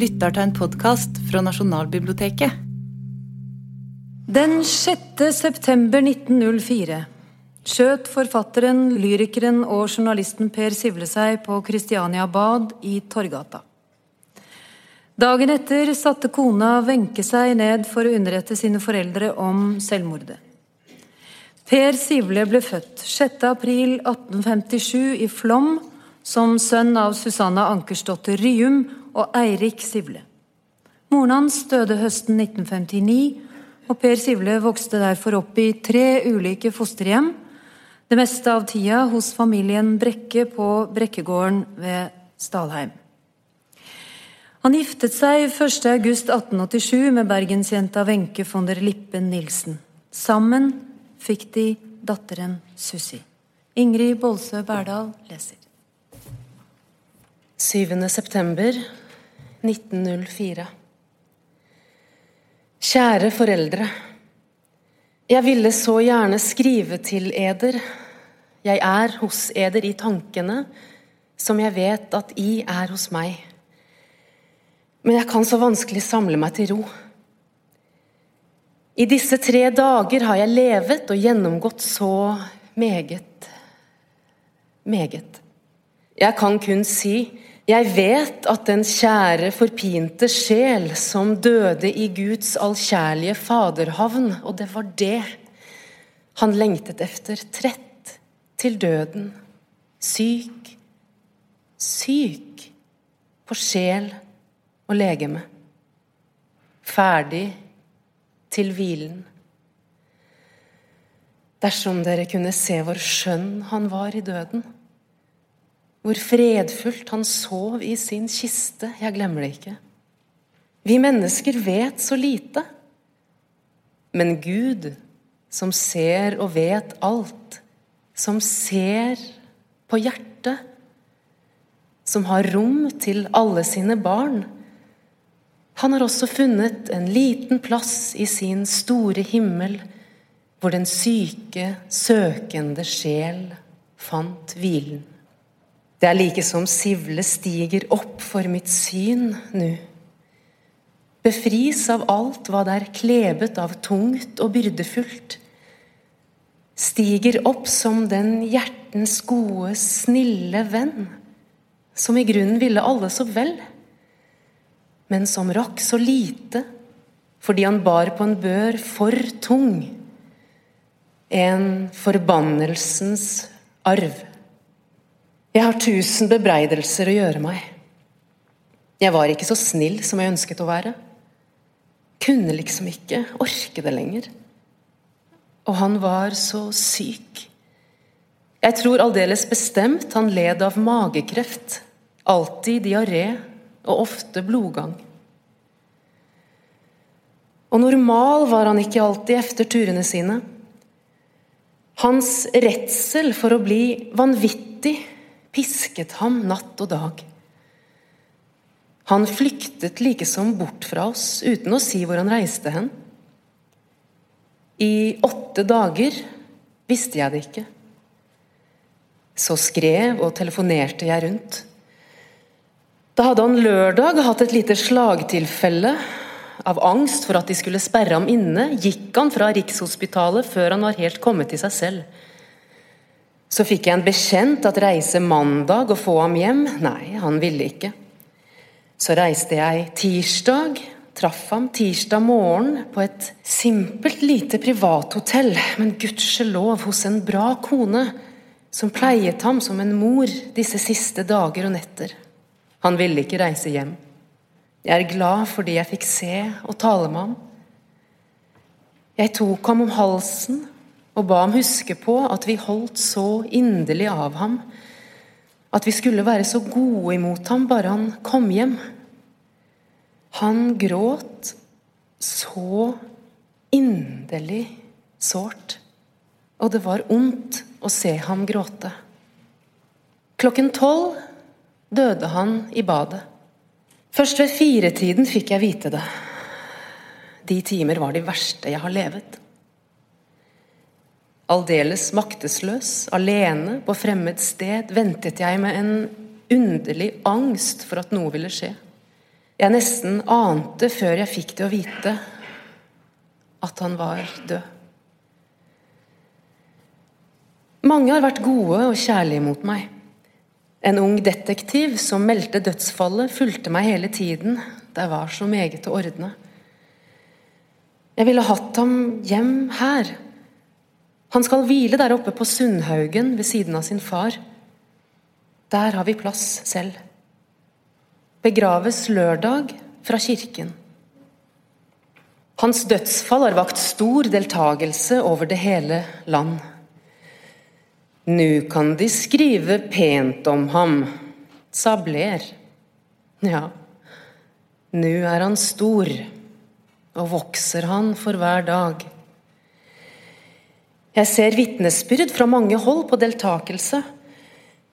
lytter til en podkast fra Nasjonalbiblioteket. Den 6. september 1904 skjøt forfatteren, lyrikeren og journalisten Per Sivle seg på Kristiania Bad i Torgata. Dagen etter satte kona Wenche seg ned for å underrette sine foreldre om selvmordet. Per Sivle ble født 6. april 1857 i Flom som sønn av Susanna Ankersdotter Ryum og Eirik Sivle. Moren hans døde høsten 1959, og Per Sivle vokste derfor opp i tre ulike fosterhjem, det meste av tida hos familien Brekke på Brekkegården ved Stalheim. Han giftet seg 1.8.1887 med bergensjenta Wenche von der Lippen Nilsen. Sammen fikk de datteren Sussi. Ingrid Bolsø Berdal leser. 7. september 1904. Kjære foreldre. Jeg ville så gjerne skrive til eder. Jeg er hos eder i tankene, som jeg vet at I er hos meg. Men jeg kan så vanskelig samle meg til ro. I disse tre dager har jeg levet og gjennomgått så meget, meget. Jeg kan kun si jeg vet at den kjære, forpinte sjel som døde i Guds allkjærlige faderhavn, og det var det han lengtet efter, trett til døden, syk, syk på sjel og legeme, ferdig til hvilen. Dersom dere kunne se hvor skjønn han var i døden hvor fredfullt han sov i sin kiste. Jeg glemmer det ikke. Vi mennesker vet så lite. Men Gud, som ser og vet alt, som ser på hjertet, som har rom til alle sine barn, han har også funnet en liten plass i sin store himmel, hvor den syke, søkende sjel fant hvilen. Det er like som sivle stiger opp for mitt syn nu. Befris av alt hva der er klebet av tungt og byrdefullt. Stiger opp som den hjertens gode, snille venn, som i grunnen ville alle så vel, men som rakk så lite fordi han bar på en bør for tung, en forbannelsens arv. Jeg har tusen bebreidelser å gjøre meg. Jeg var ikke så snill som jeg ønsket å være. Kunne liksom ikke orke det lenger. Og han var så syk. Jeg tror aldeles bestemt han led av magekreft, alltid diaré og ofte blodgang. Og normal var han ikke alltid efter turene sine. Hans redsel for å bli vanvittig pisket ham natt og dag. Han flyktet likesom bort fra oss uten å si hvor han reiste hen. I åtte dager visste jeg det ikke. Så skrev og telefonerte jeg rundt. Da hadde han lørdag hatt et lite slagtilfelle. Av angst for at de skulle sperre ham inne, gikk han fra Rikshospitalet før han var helt kommet til seg selv. Så fikk jeg en bekjent at reise mandag og få ham hjem. Nei, han ville ikke. Så reiste jeg tirsdag, traff ham tirsdag morgen på et simpelt lite privathotell, men gudskjelov hos en bra kone som pleiet ham som en mor disse siste dager og netter. Han ville ikke reise hjem. Jeg er glad fordi jeg fikk se og tale med ham. Jeg tok ham om halsen og ba ham huske på at vi holdt så inderlig av ham, at vi skulle være så gode imot ham bare han kom hjem. Han gråt så inderlig sårt, og det var ondt å se ham gråte. Klokken tolv døde han i badet. Først ved firetiden fikk jeg vite det. De timer var de verste jeg har levet. Aldeles maktesløs, alene på fremmed sted, ventet jeg med en underlig angst for at noe ville skje. jeg nesten ante før jeg fikk det å vite at han var død. Mange har vært gode og kjærlige mot meg. En ung detektiv som meldte dødsfallet, fulgte meg hele tiden. Det var så meget å ordne. Jeg ville hatt ham hjem her. Han skal hvile der oppe på Sundhaugen ved siden av sin far. Der har vi plass selv. Begraves lørdag fra kirken. Hans dødsfall har vakt stor deltagelse over det hele land. Nå kan de skrive pent om ham, sa Blair. Ja, nå er han stor, og vokser han for hver dag. Jeg ser vitnesbyrd fra mange hold på deltakelse.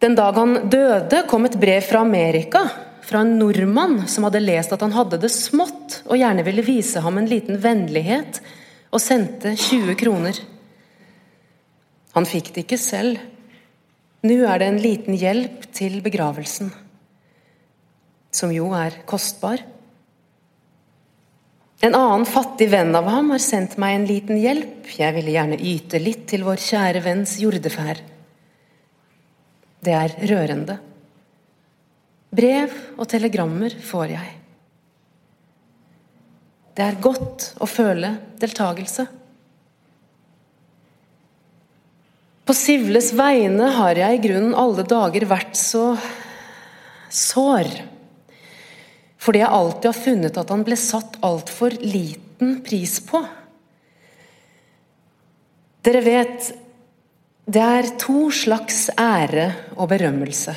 Den dag han døde, kom et brev fra Amerika, fra en nordmann som hadde lest at han hadde det smått, og gjerne ville vise ham en liten vennlighet, og sendte 20 kroner. Han fikk det ikke selv. Nå er det en liten hjelp til begravelsen, som jo er kostbar. En annen fattig venn av ham har sendt meg en liten hjelp. Jeg ville gjerne yte litt til vår kjære venns jordeferd. Det er rørende. Brev og telegrammer får jeg. Det er godt å føle deltakelse. På Sivles vegne har jeg i grunnen alle dager vært så sår fordi jeg alltid har funnet at han ble satt altfor liten pris på. Dere vet, det er to slags ære og berømmelse.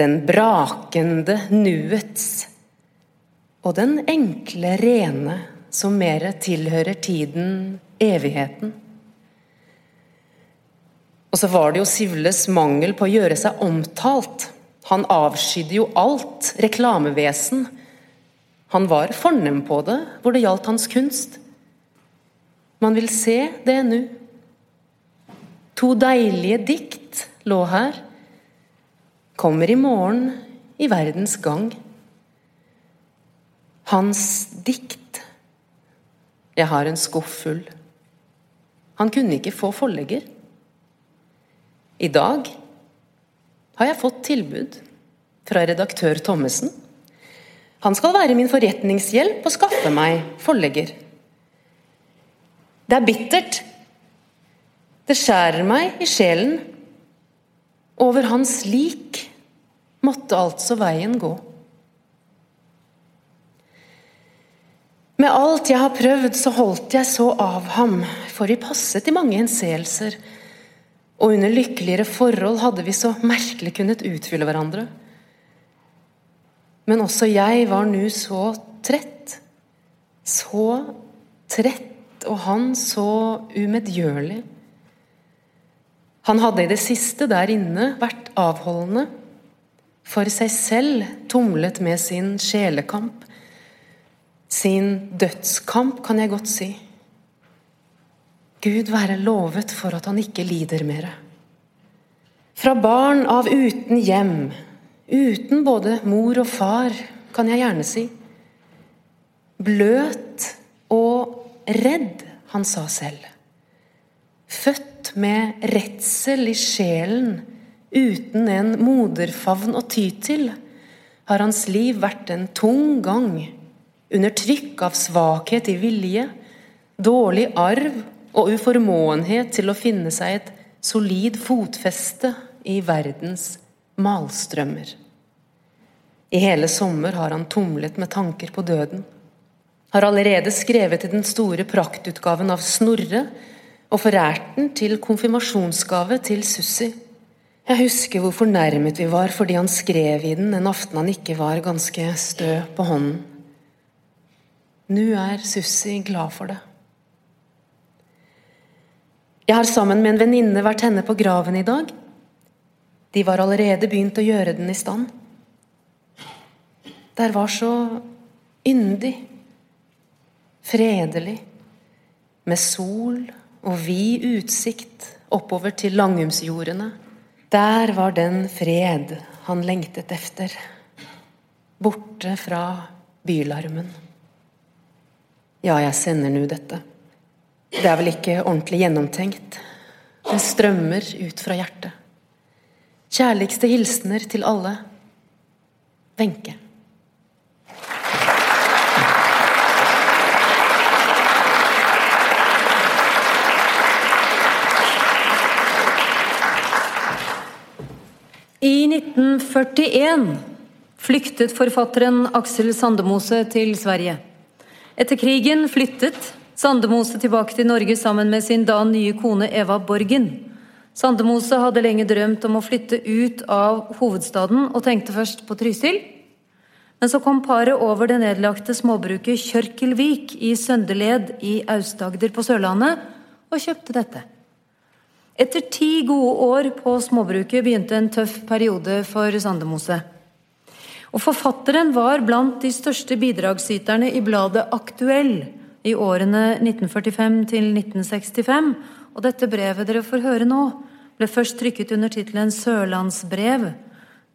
Den brakende nuets og den enkle, rene som mer tilhører tiden, evigheten. Og så var det jo Sivles mangel på å gjøre seg omtalt han avskydde jo alt reklamevesen. Han var fornem på det hvor det gjaldt hans kunst. Man vil se det nå. To deilige dikt lå her. Kommer i morgen i verdens gang. Hans dikt. Jeg har en skuff full. Han kunne ikke få forlegger. I dag har jeg fått tilbud fra redaktør Thommessen. Han skal være min forretningshjelp og skaffe meg forlegger. Det er bittert. Det skjærer meg i sjelen. Over hans lik måtte altså veien gå. Med alt jeg har prøvd, så holdt jeg så av ham, for vi passet i mange henseelser og under lykkeligere forhold hadde vi så merkelig kunnet utfylle hverandre. Men også jeg var nå så trett. Så trett, og han så umedgjørlig. Han hadde i det siste der inne vært avholdende. For seg selv tumlet med sin sjelekamp. Sin dødskamp, kan jeg godt si. Gud være lovet for at han ikke lider mer. Fra barn av uten hjem, uten både mor og far, kan jeg gjerne si. Bløt og redd, han sa selv. Født med redsel i sjelen, uten en moderfavn å ty til, har hans liv vært en tung gang, under trykk av svakhet i vilje, dårlig arv og uformåenhet til å finne seg et solid fotfeste i verdens malstrømmer. I hele sommer har han tumlet med tanker på døden. Har allerede skrevet i den store praktutgaven av Snorre og forært den til konfirmasjonsgave til Sussi. Jeg husker hvor fornærmet vi var fordi han skrev i den en aften han ikke var ganske stø på hånden. Nå er Sussi glad for det. Jeg har sammen med en venninne vært henne på graven i dag. De var allerede begynt å gjøre den i stand. Der var så yndig, fredelig, med sol og vid utsikt oppover til Langumsjordene. Der var den fred han lengtet efter. borte fra bylarmen. Ja, jeg sender nu dette. Det er vel ikke ordentlig gjennomtenkt. Det strømmer ut fra hjertet. Kjærligste hilsener til alle. Wenche. I 1941 flyktet forfatteren Aksel Sandemose til Sverige. Etter krigen flyttet Sandemose tilbake til Norge sammen med sin da nye kone Eva Borgen. Sandemose hadde lenge drømt om å flytte ut av hovedstaden og tenkte først på Trysil. Men så kom paret over det nedlagte småbruket Kjørkelvik i Søndeled i Aust-Agder på Sørlandet og kjøpte dette. Etter ti gode år på småbruket begynte en tøff periode for Sandemose. Og Forfatteren var blant de største bidragsyterne i bladet Aktuell i årene 1945 til 1965, og dette brevet dere får høre nå, ble først trykket under tittelen Sørlandsbrev.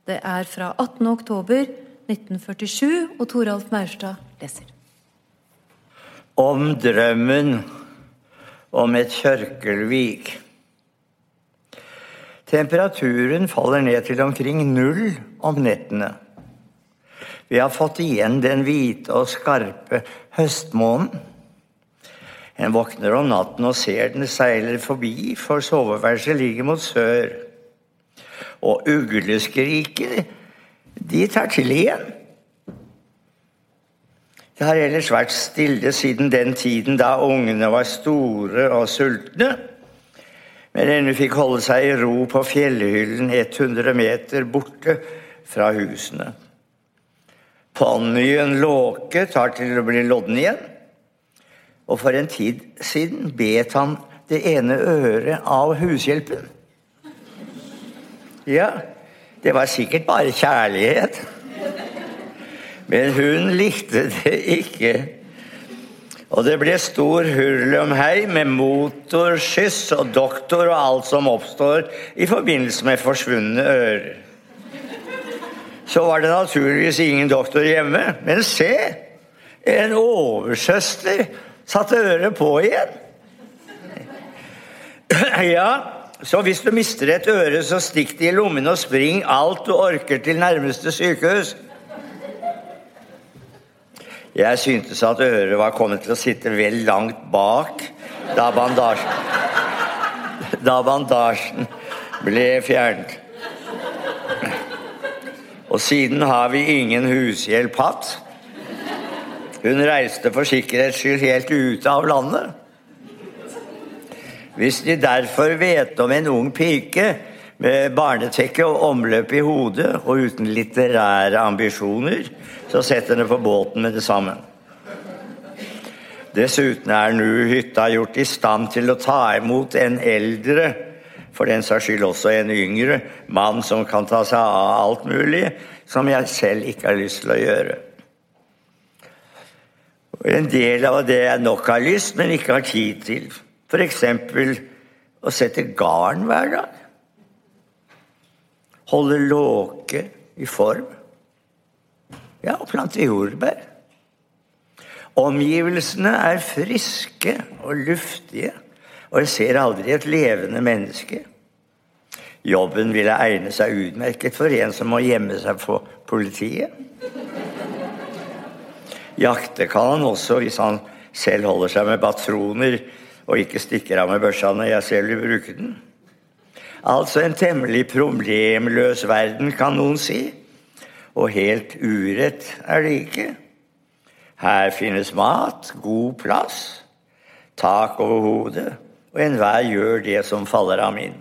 Det er fra 18. oktober 1947, og Toralf Maurstad leser. Om drømmen om et Kjørkelvik. Temperaturen faller ned til omkring null om nettene. Vi har fått igjen den hvite og skarpe høstmånen. En våkner om natten og ser den seiler forbi, for soveværelset ligger mot sør. Og ugleskriket, de tar til igjen. Det har ellers vært stille siden den tiden da ungene var store og sultne men ennå fikk holde seg i ro på fjellhyllen 100 meter borte fra husene. Ponnien Låke tar til å bli lodden igjen, og for en tid siden bet han det ene øret av hushjelpen. Ja, det var sikkert bare kjærlighet. Men hun likte det ikke. Og det ble stor hurlumhei med motorskyss og doktor og alt som oppstår i forbindelse med forsvunne ører. Så var det naturligvis ingen doktor hjemme, men se! En oversøster satte øret på igjen. Ja, så hvis du mister et øre, så stikk det i lommen og spring alt du orker til nærmeste sykehus. Jeg syntes at øret var kommet til å sitte vel langt bak da bandasjen, da bandasjen ble fjernet. Og siden har vi ingen hushjelp hatt. Hun reiste for sikkerhets skyld helt ute av landet. Hvis De derfor vet om en ung pike med barnetekke og omløp i hodet og uten litterære ambisjoner, så setter henne på båten med det samme. Dessuten er nå hytta gjort i stand til å ta imot en eldre, for den saks skyld også en yngre, mann som kan ta seg av alt mulig som jeg selv ikke har lyst til å gjøre. En del av det jeg nok har lyst, men ikke har tid til. F.eks. å sette garn hver dag. Holde låke i form. Ja, og plante jordbær. Omgivelsene er friske og luftige, og jeg ser aldri et levende menneske. Jobben ville egne seg utmerket for en som må gjemme seg for politiet. Jakte kan han også hvis han selv holder seg med patroner og ikke stikker av med børsa når jeg selv vil bruke den. Altså en temmelig problemløs verden, kan noen si. Og helt urett er det ikke. Her finnes mat, god plass, tak over hodet, og enhver gjør det som faller ham inn.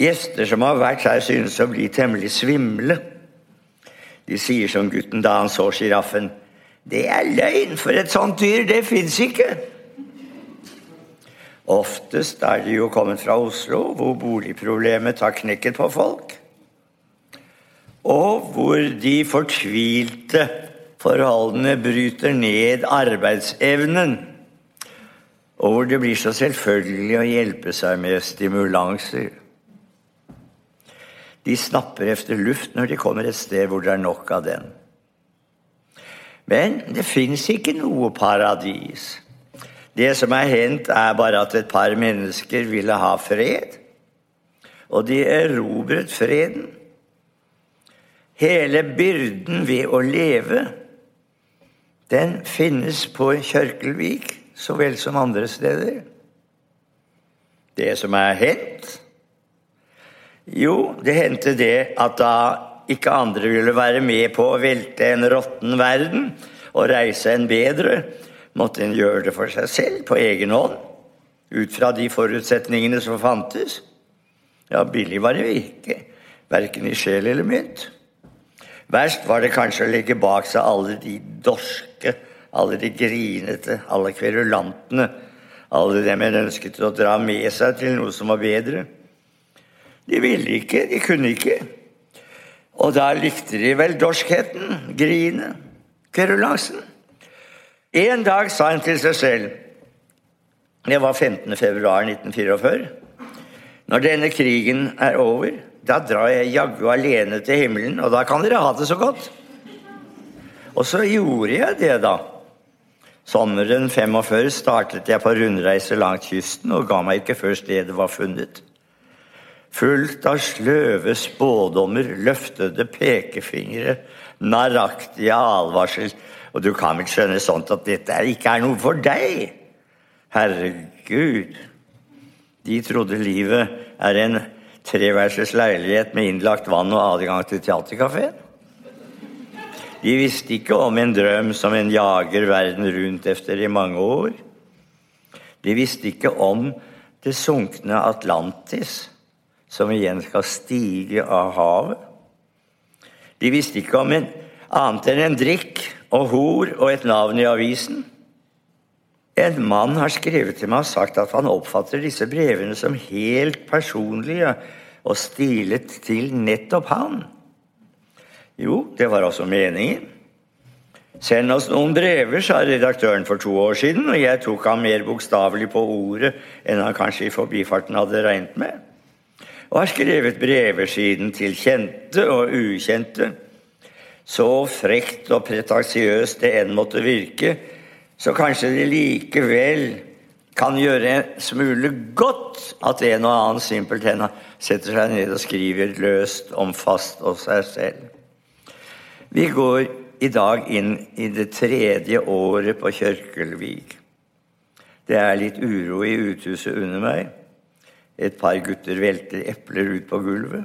Gjester som har vært her, synes å bli temmelig svimle. De sier som gutten da han så sjiraffen. Det er løgn, for et sånt dyr, det fins ikke. Oftest er de jo kommet fra Oslo, hvor boligproblemet tar knekken på folk. Og hvor de fortvilte forholdene bryter ned arbeidsevnen. Og hvor det blir så selvfølgelig å hjelpe seg med stimulanser. De snapper efter luft når de kommer et sted hvor det er nok av den. Men det fins ikke noe paradis. Det som er hendt, er bare at et par mennesker ville ha fred, og de erobret freden. Hele byrden ved å leve, den finnes på Kjørkelvik så vel som andre steder. Det som er hendt? Jo, det hendte det at da ikke andre ville være med på å velte en råtten verden og reise en bedre, måtte en gjøre det for seg selv, på egen hånd, ut fra de forutsetningene som fantes. Ja, billig var det ikke, verken i sjel eller mynt. Verst var det kanskje å legge bak seg alle de dorske, alle de grinete, alle kverulantene, alle dem en ønsket å dra med seg til noe som var bedre. De ville ikke, de kunne ikke. Og da likte de vel dorskheten, grinet, kverulansen. En dag sa han til seg selv Det var 15. februar 1944. Når denne krigen er over, da drar jeg jaggu alene til himmelen, og da kan dere ha det så godt. Og så gjorde jeg det, da. Sommeren 45 startet jeg på rundreise langs kysten og ga meg ikke før stedet var funnet fullt av sløve spådommer, løftede pekefingre, narraktige advarsler. Og du kan vel skjønne sånt at dette ikke er noe for deg? Herregud. De trodde livet er en treverses leilighet med innlagt vann og adgang til teaterkafeen. De visste ikke om en drøm som en jager verden rundt efter i mange år. De visste ikke om det sunkne Atlantis som igjen skal stige av havet. De visste ikke om en annet enn en drikk og hor og et navn i avisen. En mann har skrevet til meg og sagt at han oppfatter disse brevene som helt personlige og stilet til nettopp han. Jo, det var også meningen. Send oss noen brever, sa redaktøren for to år siden, og jeg tok ham mer bokstavelig på ordet enn han kanskje i forbifarten hadde regnet med og har skrevet brever siden til kjente og ukjente. Så frekt og pretensiøst det enn måtte virke, så kanskje det likevel kan gjøre en smule godt at en og annen simpelthen setter seg ned og skriver løst om fast og seg selv. Vi går i dag inn i det tredje året på Kjørkelvik. Det er litt uro i uthuset under meg. Et par gutter velter epler ut på gulvet.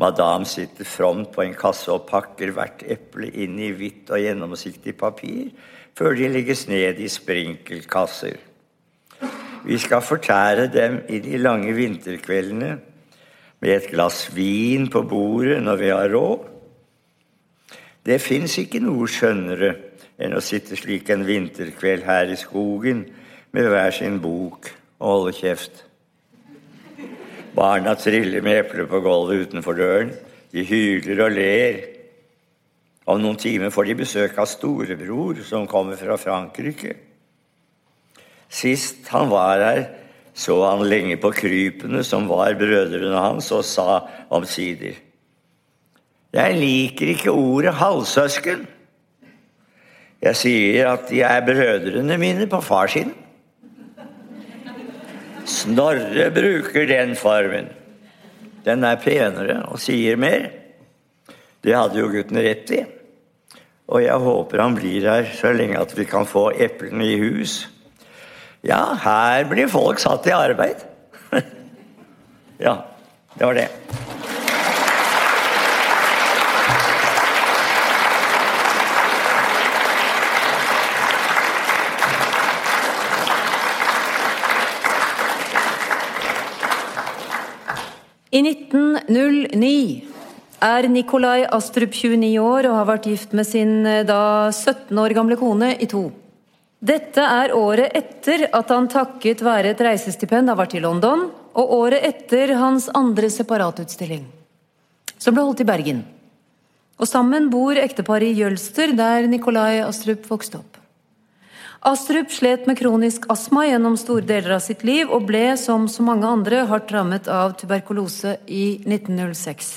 Madame sitter fromt på en kasse og pakker hvert eple inn i hvitt og gjennomsiktig papir før de legges ned i sprinkelkasser. Vi skal fortære dem i de lange vinterkveldene med et glass vin på bordet når vi har råd. Det fins ikke noe skjønnere enn å sitte slik en vinterkveld her i skogen med hver sin bok og holde kjeft. Barna triller med epler på gulvet utenfor døren. De hyler og ler. Om noen timer får de besøk av storebror, som kommer fra Frankrike. Sist han var her, så han lenge på krypene som var brødrene hans, og sa omsider Jeg liker ikke ordet halvsøsken. Jeg sier at de er brødrene mine på farssiden. Snorre bruker den formen. Den er penere og sier mer. Det hadde jo gutten rett i. Og jeg håper han blir her så lenge at vi kan få eplene i hus. Ja, her blir folk satt i arbeid. ja, det var det. I 1909 er Nikolai Astrup 29 år og har vært gift med sin eh, da 17 år gamle kone i to. Dette er året etter at han takket være et reisestipend har vært i London, og året etter hans andre separatutstilling, som ble holdt i Bergen. Og sammen bor ekteparet i Jølster, der Nikolai Astrup vokste opp. Astrup slet med kronisk astma gjennom store deler av sitt liv, og ble, som så mange andre, hardt rammet av tuberkulose i 1906.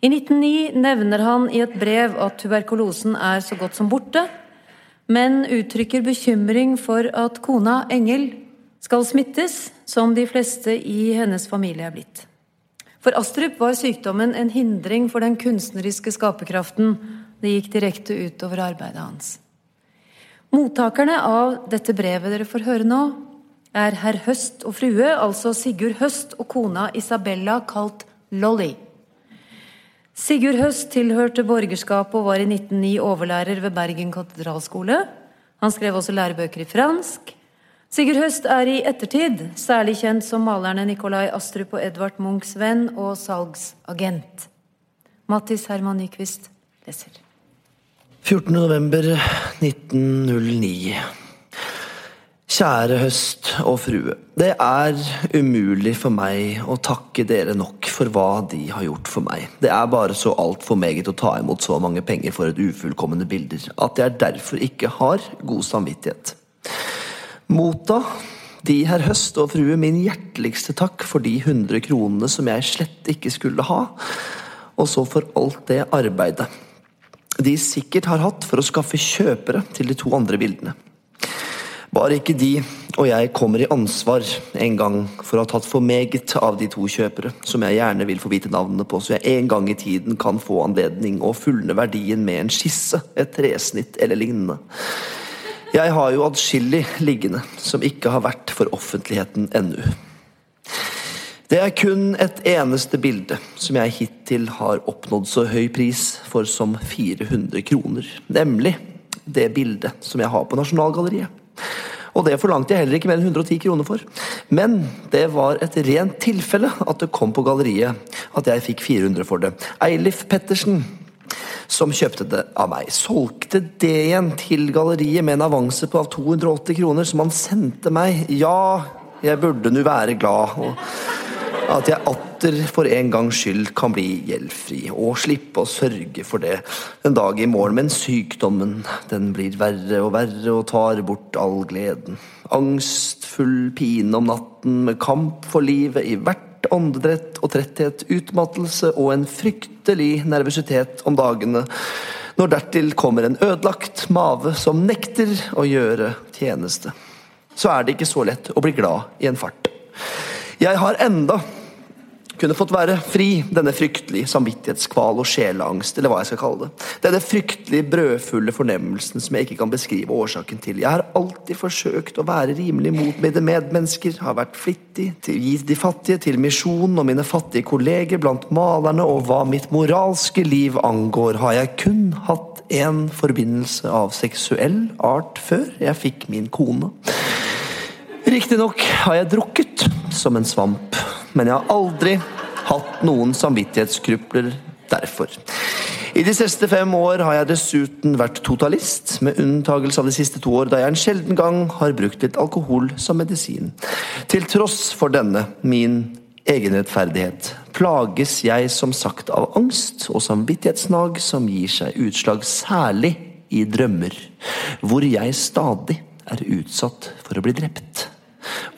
I 1909 nevner han i et brev at tuberkulosen er så godt som borte, men uttrykker bekymring for at kona Engel skal smittes, som de fleste i hennes familie er blitt. For Astrup var sykdommen en hindring for den kunstneriske skaperkraften. Det gikk direkte utover arbeidet hans. Mottakerne av dette brevet dere får høre nå, er herr Høst og frue, altså Sigurd Høst og kona Isabella, kalt Lolly. Sigurd Høst tilhørte borgerskapet og var i 1909 overlærer ved Bergen katedralskole. Han skrev også lærebøker i fransk. Sigurd Høst er i ettertid særlig kjent som malerne Nikolai Astrup og Edvard Munchs venn og salgsagent. Mattis Herman Nyquist leser. 14.11.1909. Kjære høst og frue. Det er umulig for meg å takke dere nok for hva de har gjort for meg. Det er bare så altfor meget å ta imot så mange penger for et ufullkomne bilder, at jeg derfor ikke har god samvittighet. Motta, de herr høst og frue, min hjerteligste takk for de hundre kronene som jeg slett ikke skulle ha, og så for alt det arbeidet de sikkert har hatt for å skaffe kjøpere til de to andre bildene. Bare ikke de og jeg kommer i ansvar en gang for å ha tatt for meget av de to kjøpere, som jeg gjerne vil få vite navnene på, så jeg en gang i tiden kan få anledning og fullne verdien med en skisse, et tresnitt eller lignende. Jeg har jo adskillig liggende som ikke har vært for offentligheten ennå. Det er kun et eneste bilde som jeg hittil har oppnådd så høy pris for som 400 kroner, nemlig det bildet som jeg har på Nasjonalgalleriet. Og det forlangte jeg heller ikke mer enn 110 kroner for. Men det var et rent tilfelle at det kom på galleriet at jeg fikk 400 for det. Eilif Pettersen, som kjøpte det av meg, solgte det igjen til galleriet med en avanse på 280 kroner som han sendte meg. Ja, jeg burde nå være glad. Og at jeg atter for en gangs skyld kan bli gjeldfri og slippe å sørge for det en dag i morgen. Men sykdommen, den blir verre og verre og tar bort all gleden. Angstfull pine om natten med kamp for livet i hvert åndedrett og tretthet, utmattelse og en fryktelig nervøsitet om dagene. Når dertil kommer en ødelagt mave som nekter å gjøre tjeneste, så er det ikke så lett å bli glad i en fart. Jeg har enda kunne fått være fri, denne fryktelige samvittighetskval og sjeleangst, eller hva jeg skal kalle det. Denne fryktelig brødfulle fornemmelsen som jeg ikke kan beskrive årsaken til. Jeg har alltid forsøkt å være rimelig mot mine medmennesker, har vært flittig gitt de fattige, til misjonen og mine fattige kolleger blant malerne, og hva mitt moralske liv angår, har jeg kun hatt en forbindelse av seksuell art før jeg fikk min kone. Riktignok har jeg drukket som en svamp men jeg har aldri hatt noen samvittighetskrupler derfor. I de siste fem år har jeg dessuten vært totalist, med unntagelse av de siste to år, da jeg en sjelden gang har brukt litt alkohol som medisin. Til tross for denne min egenrettferdighet plages jeg som sagt av angst og samvittighetsnag som gir seg utslag særlig i drømmer, hvor jeg stadig er utsatt for å bli drept.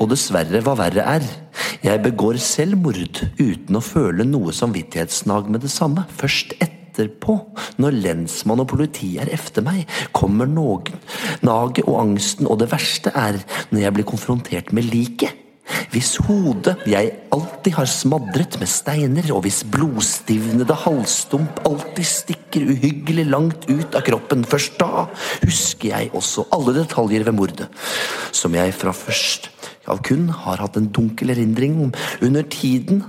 Og dessverre, hva verre er, jeg begår selvmord uten å føle noe samvittighetsnag med det samme. Først etterpå, når lensmann og politi er efter meg, kommer noen, naget og angsten, og det verste er når jeg blir konfrontert med liket. Hvis hodet jeg alltid har smadret med steiner, og hvis blodstivnede halsstump alltid stikker uhyggelig langt ut av kroppen, først da husker jeg også alle detaljer ved mordet, som jeg fra først kun har hatt en dunkel erindring om under tiden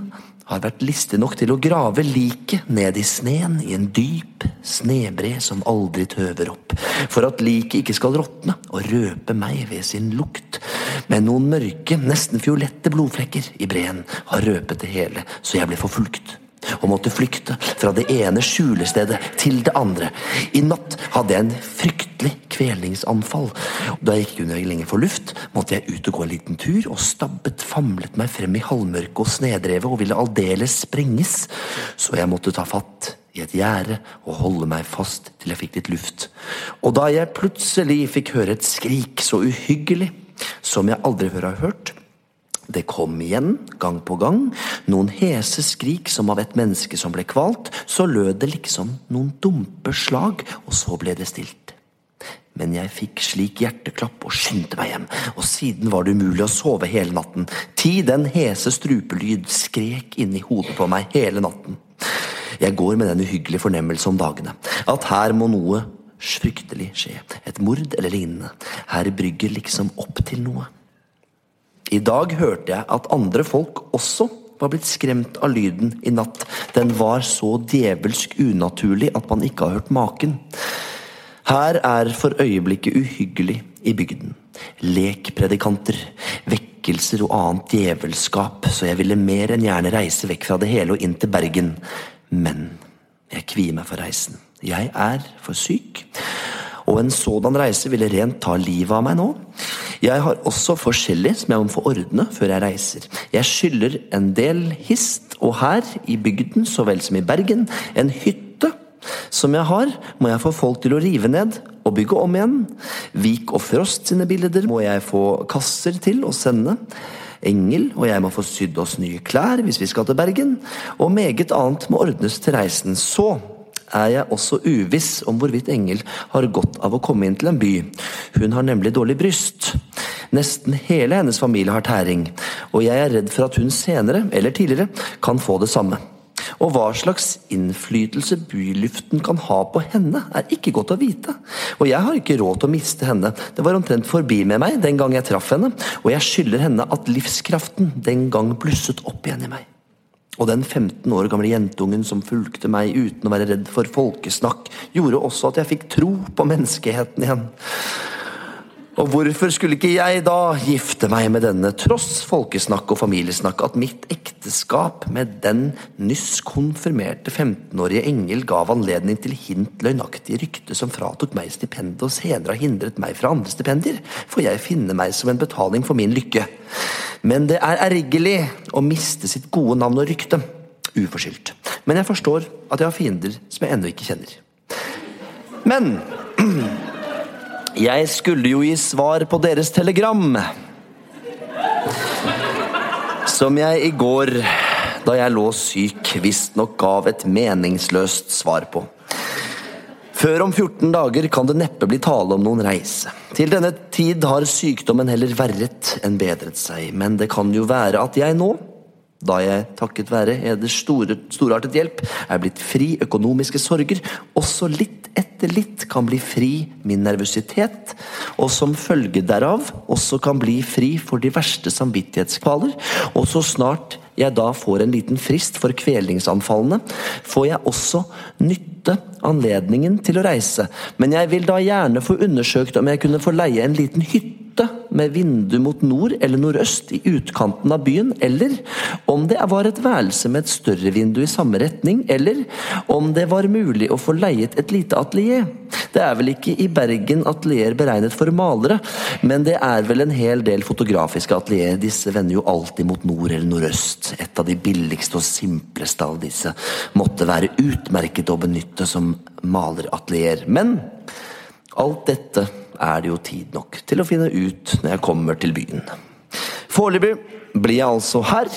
har vært listig nok til å grave liket ned i sneen i en dyp snebre som aldri tøver opp, for at liket ikke skal råtne og røpe meg ved sin lukt. Men noen mørke, nesten fiolette blodflekker i breen har røpet det hele, så jeg ble forfulgt og måtte flykte fra det ene skjulestedet til det andre. I natt hadde jeg en fryktelig kvelningsanfall. Da jeg ikke kunne lenger få luft, måtte jeg ut og gå en liten tur, og stabbet famlet meg frem i halvmørket og snedrevet og ville aldeles sprenges, så jeg måtte ta fatt i et gjerde og holde meg fast til jeg fikk litt luft. Og da jeg plutselig fikk høre et skrik så uhyggelig som jeg aldri før har hørt, det kom igjen, gang på gang, noen hese skrik som av et menneske som ble kvalt, så lød det liksom noen dumpe slag, og så ble det stilt. Men jeg fikk slik hjerteklapp og skyndte meg hjem, og siden var det umulig å sove hele natten. Ti den hese strupelyd skrek inni hodet på meg hele natten. Jeg går med den uhyggelige fornemmelse om dagene, at her må noe fryktelig skje, et mord eller lignende, her brygger liksom opp til noe. I dag hørte jeg at andre folk også var blitt skremt av lyden i natt. Den var så djevelsk unaturlig at man ikke har hørt maken. Her er for øyeblikket uhyggelig i bygden. Lekpredikanter, vekkelser og annet djevelskap, så jeg ville mer enn gjerne reise vekk fra det hele og inn til Bergen. Men jeg kvier meg for reisen. Jeg er for syk. Og en sådan reise ville rent ta livet av meg nå. Jeg har også forskjellig som jeg må få ordne før jeg reiser. Jeg skylder en del hist, og her i bygden så vel som i Bergen, en hytte som jeg har, må jeg få folk til å rive ned og bygge om igjen. Vik og Frost sine bilder må jeg få kasser til å sende. Engel og jeg må få sydd oss nye klær hvis vi skal til Bergen, og meget annet må ordnes til reisen. Så er jeg også uviss om hvorvidt Engel har godt av å komme inn til en by. Hun har nemlig dårlig bryst. Nesten hele hennes familie har tæring, og jeg er redd for at hun senere, eller tidligere, kan få det samme. Og hva slags innflytelse byluften kan ha på henne, er ikke godt å vite. Og jeg har ikke råd til å miste henne, det var omtrent forbi med meg den gang jeg traff henne, og jeg skylder henne at livskraften den gang blusset opp igjen i meg. Og den 15 år gamle jentungen som fulgte meg uten å være redd for folkesnakk, gjorde også at jeg fikk tro på menneskeheten igjen. Og hvorfor skulle ikke jeg da gifte meg med denne, tross folkesnakk og familiesnakk, at mitt ekteskap med den nyss konfirmerte 15-årige engel gav anledning til hint løgnaktige rykte som fratok meg stipendet og senere har hindret meg fra andre stipendier, for jeg finner meg som en betaling for min lykke. Men det er ergerlig å miste sitt gode navn og rykte. Uforskyldt. Men jeg forstår at jeg har fiender som jeg ennå ikke kjenner. Men jeg skulle jo gi svar på deres telegram. Som jeg i går, da jeg lå syk, visstnok gav et meningsløst svar på. Før om 14 dager kan det neppe bli tale om noen reise. Til denne tid har sykdommen heller verret enn bedret seg, men det kan jo være at jeg nå, da jeg takket være eders store, storartet hjelp er blitt fri økonomiske sorger, også litt etter litt kan bli fri min nervøsitet, og som følge derav også kan bli fri for de verste samvittighetskvaler, og så snart jeg da får en liten frist for kvelingsanfallene, får jeg også nytte anledningen til å reise, men jeg vil da gjerne få undersøkt om jeg kunne få leie en liten hytte med vindu mot nord eller nordøst i utkanten av byen, eller om det var et værelse med et større vindu i samme retning, eller om det var mulig å få leiet et lite atelier. Det er vel ikke i Bergen atelier beregnet for malere, men det er vel en hel del fotografiske atelier. Disse vender jo alltid mot nord eller nordøst. Et av de billigste og simpleste av disse måtte være utmerket å benytte som maleratelier. Men alt dette er det jo tid nok til å finne ut når jeg kommer til byen. Foreløpig blir jeg altså her.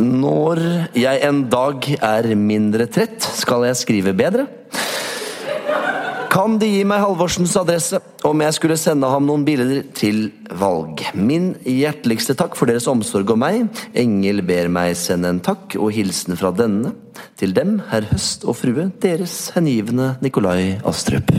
Når jeg en dag er mindre trett, skal jeg skrive bedre. Kan De gi meg Halvorsens adresse om jeg skulle sende ham noen bilder til valg? Min hjerteligste takk for deres omsorg og meg. Engel ber meg sende en takk og hilsen fra denne. Til dem, herr Høst og frue, deres hengivne Nikolai Astrup.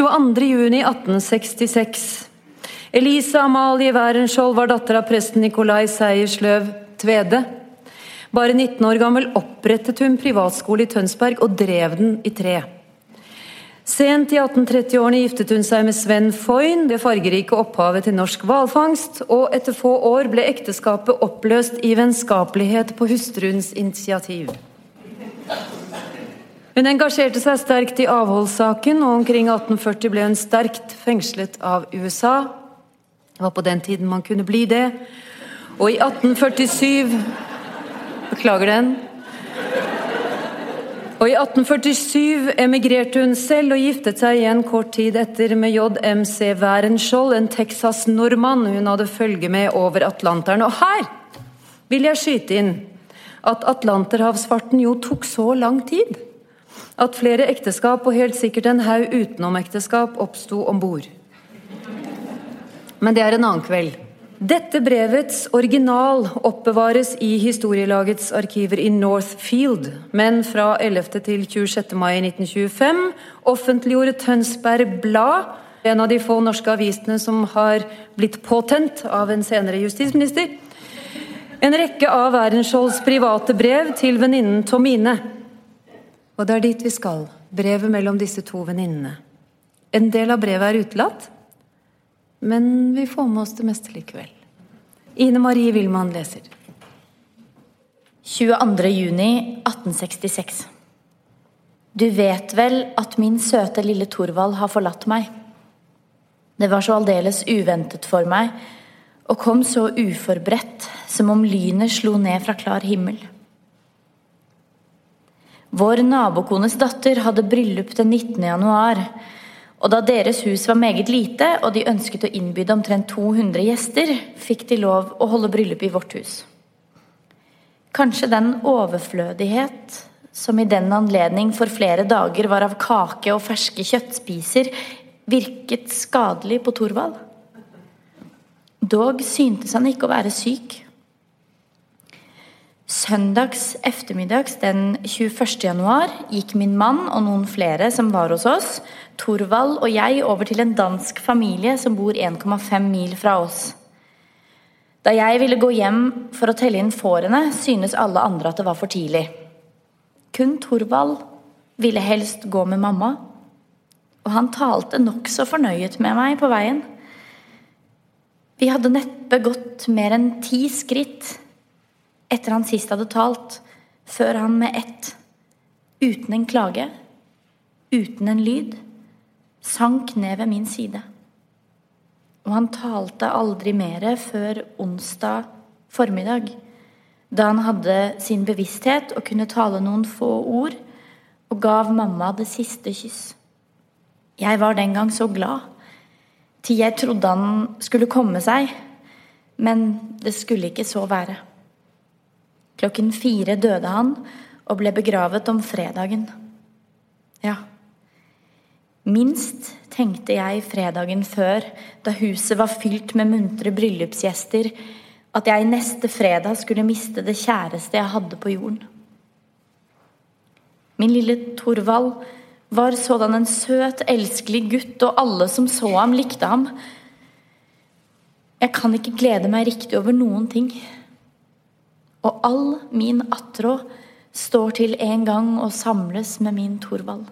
22.6.1866. Elise Amalie Wærenskiold var datter av presten Nikolai Seiersløv Tvede. Bare 19 år gammel opprettet hun privatskole i Tønsberg og drev den i tre. Sent i 1830-årene giftet hun seg med Sven Foyn, det fargerike opphavet til norsk hvalfangst, og etter få år ble ekteskapet oppløst i vennskapelighet på hustruens initiativ. Hun engasjerte seg sterkt i avholdssaken, og omkring 1840 ble hun sterkt fengslet av USA. Det var på den tiden man kunne bli det. Og i 1847 Beklager den. Og I 1847 emigrerte hun selv og giftet seg igjen kort tid etter med JMC Wærenskjold, en Texas-nordmann hun hadde følge med over Atlanteren. Og her vil jeg skyte inn at Atlanterhavsfarten jo tok så lang tid. At flere ekteskap og helt sikkert en haug utenomekteskap oppsto om bord. Men det er en annen kveld. Dette brevets original oppbevares i historielagets arkiver i Northfield, men fra 11. til 26. mai 1925 offentliggjorde Tønsberg Blad, en av de få norske avisene som har blitt påtent av en senere justisminister, en rekke av Werenskiolds private brev til venninnen Tomine. Og det er dit vi skal. Brevet mellom disse to venninnene. En del av brevet er utelatt, men vi får med oss det meste likevel. Ine Marie Wilman leser. 22.6.1866. Du vet vel at min søte lille Thorvald har forlatt meg. Det var så aldeles uventet for meg og kom så uforberedt som om lynet slo ned fra klar himmel. Vår nabokones datter hadde bryllup den 19. januar, og da deres hus var meget lite, og de ønsket å innbyde omtrent 200 gjester, fikk de lov å holde bryllup i vårt hus. Kanskje den overflødighet som i den anledning for flere dager var av kake og ferske kjøttspiser, virket skadelig på Thorvald? Dog syntes han ikke å være syk. Søndags eftermiddags den 21. januar gikk min mann og noen flere som var hos oss, Thorvald og jeg over til en dansk familie som bor 1,5 mil fra oss. Da jeg ville gå hjem for å telle inn fårene, synes alle andre at det var for tidlig. Kun Thorvald ville helst gå med mamma, og han talte nokså fornøyet med meg på veien. Vi hadde neppe gått mer enn ti skritt etter han sist hadde talt, før han med ett, uten en klage, uten en lyd, sank ned ved min side. Og han talte aldri mere før onsdag formiddag, da han hadde sin bevissthet og kunne tale noen få ord, og gav mamma det siste kyss. Jeg var den gang så glad til jeg trodde han skulle komme seg, men det skulle ikke så være. Klokken fire døde han og ble begravet om fredagen. Ja, minst tenkte jeg fredagen før, da huset var fylt med muntre bryllupsgjester, at jeg neste fredag skulle miste det kjæreste jeg hadde på jorden. Min lille Torvald var sådan en søt, elskelig gutt, og alle som så ham, likte ham. Jeg kan ikke glede meg riktig over noen ting. Og all min attråd står til en gang å samles med min Thorvald.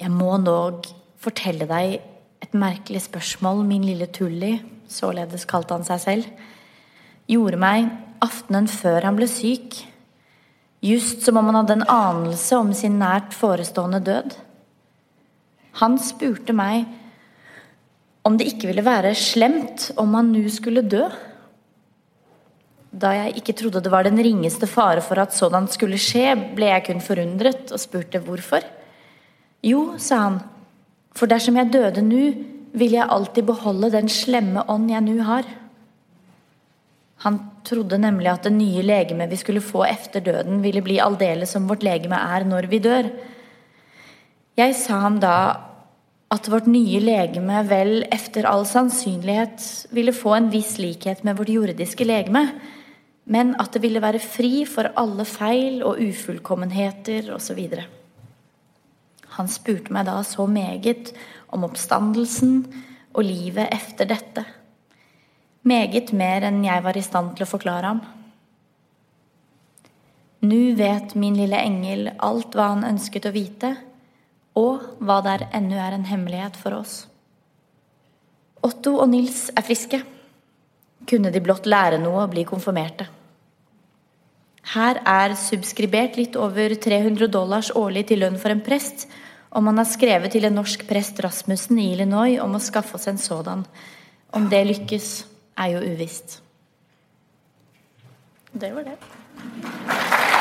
Jeg må dog fortelle deg et merkelig spørsmål min lille Tulli, således kalte han seg selv, gjorde meg aftenen før han ble syk just som om han hadde en anelse om sin nært forestående død. Han spurte meg om det ikke ville være slemt om han nå skulle dø. Da jeg ikke trodde det var den ringeste fare for at sådan skulle skje, ble jeg kun forundret og spurte hvorfor. Jo, sa han, for dersom jeg døde nå, vil jeg alltid beholde den slemme ånd jeg nå har. Han trodde nemlig at det nye legemet vi skulle få efter døden, ville bli aldeles som vårt legeme er når vi dør. Jeg sa ham da at vårt nye legeme vel efter all sannsynlighet ville få en viss likhet med vårt jordiske legeme, men at det ville være fri for alle feil og ufullkommenheter osv. Han spurte meg da så meget om oppstandelsen og livet efter dette. Meget mer enn jeg var i stand til å forklare ham. Nå vet min lille engel alt hva han ønsket å vite, og hva der ennå er en hemmelighet for oss. Otto og Nils er friske. Kunne de blott lære noe og bli konfirmerte. Her er subskribert litt over 300 dollars årlig til lønn for en prest, og man har skrevet til en norsk prest Rasmussen i Illinois om å skaffe oss en sådan. Om det lykkes er jo uvisst. Det var det.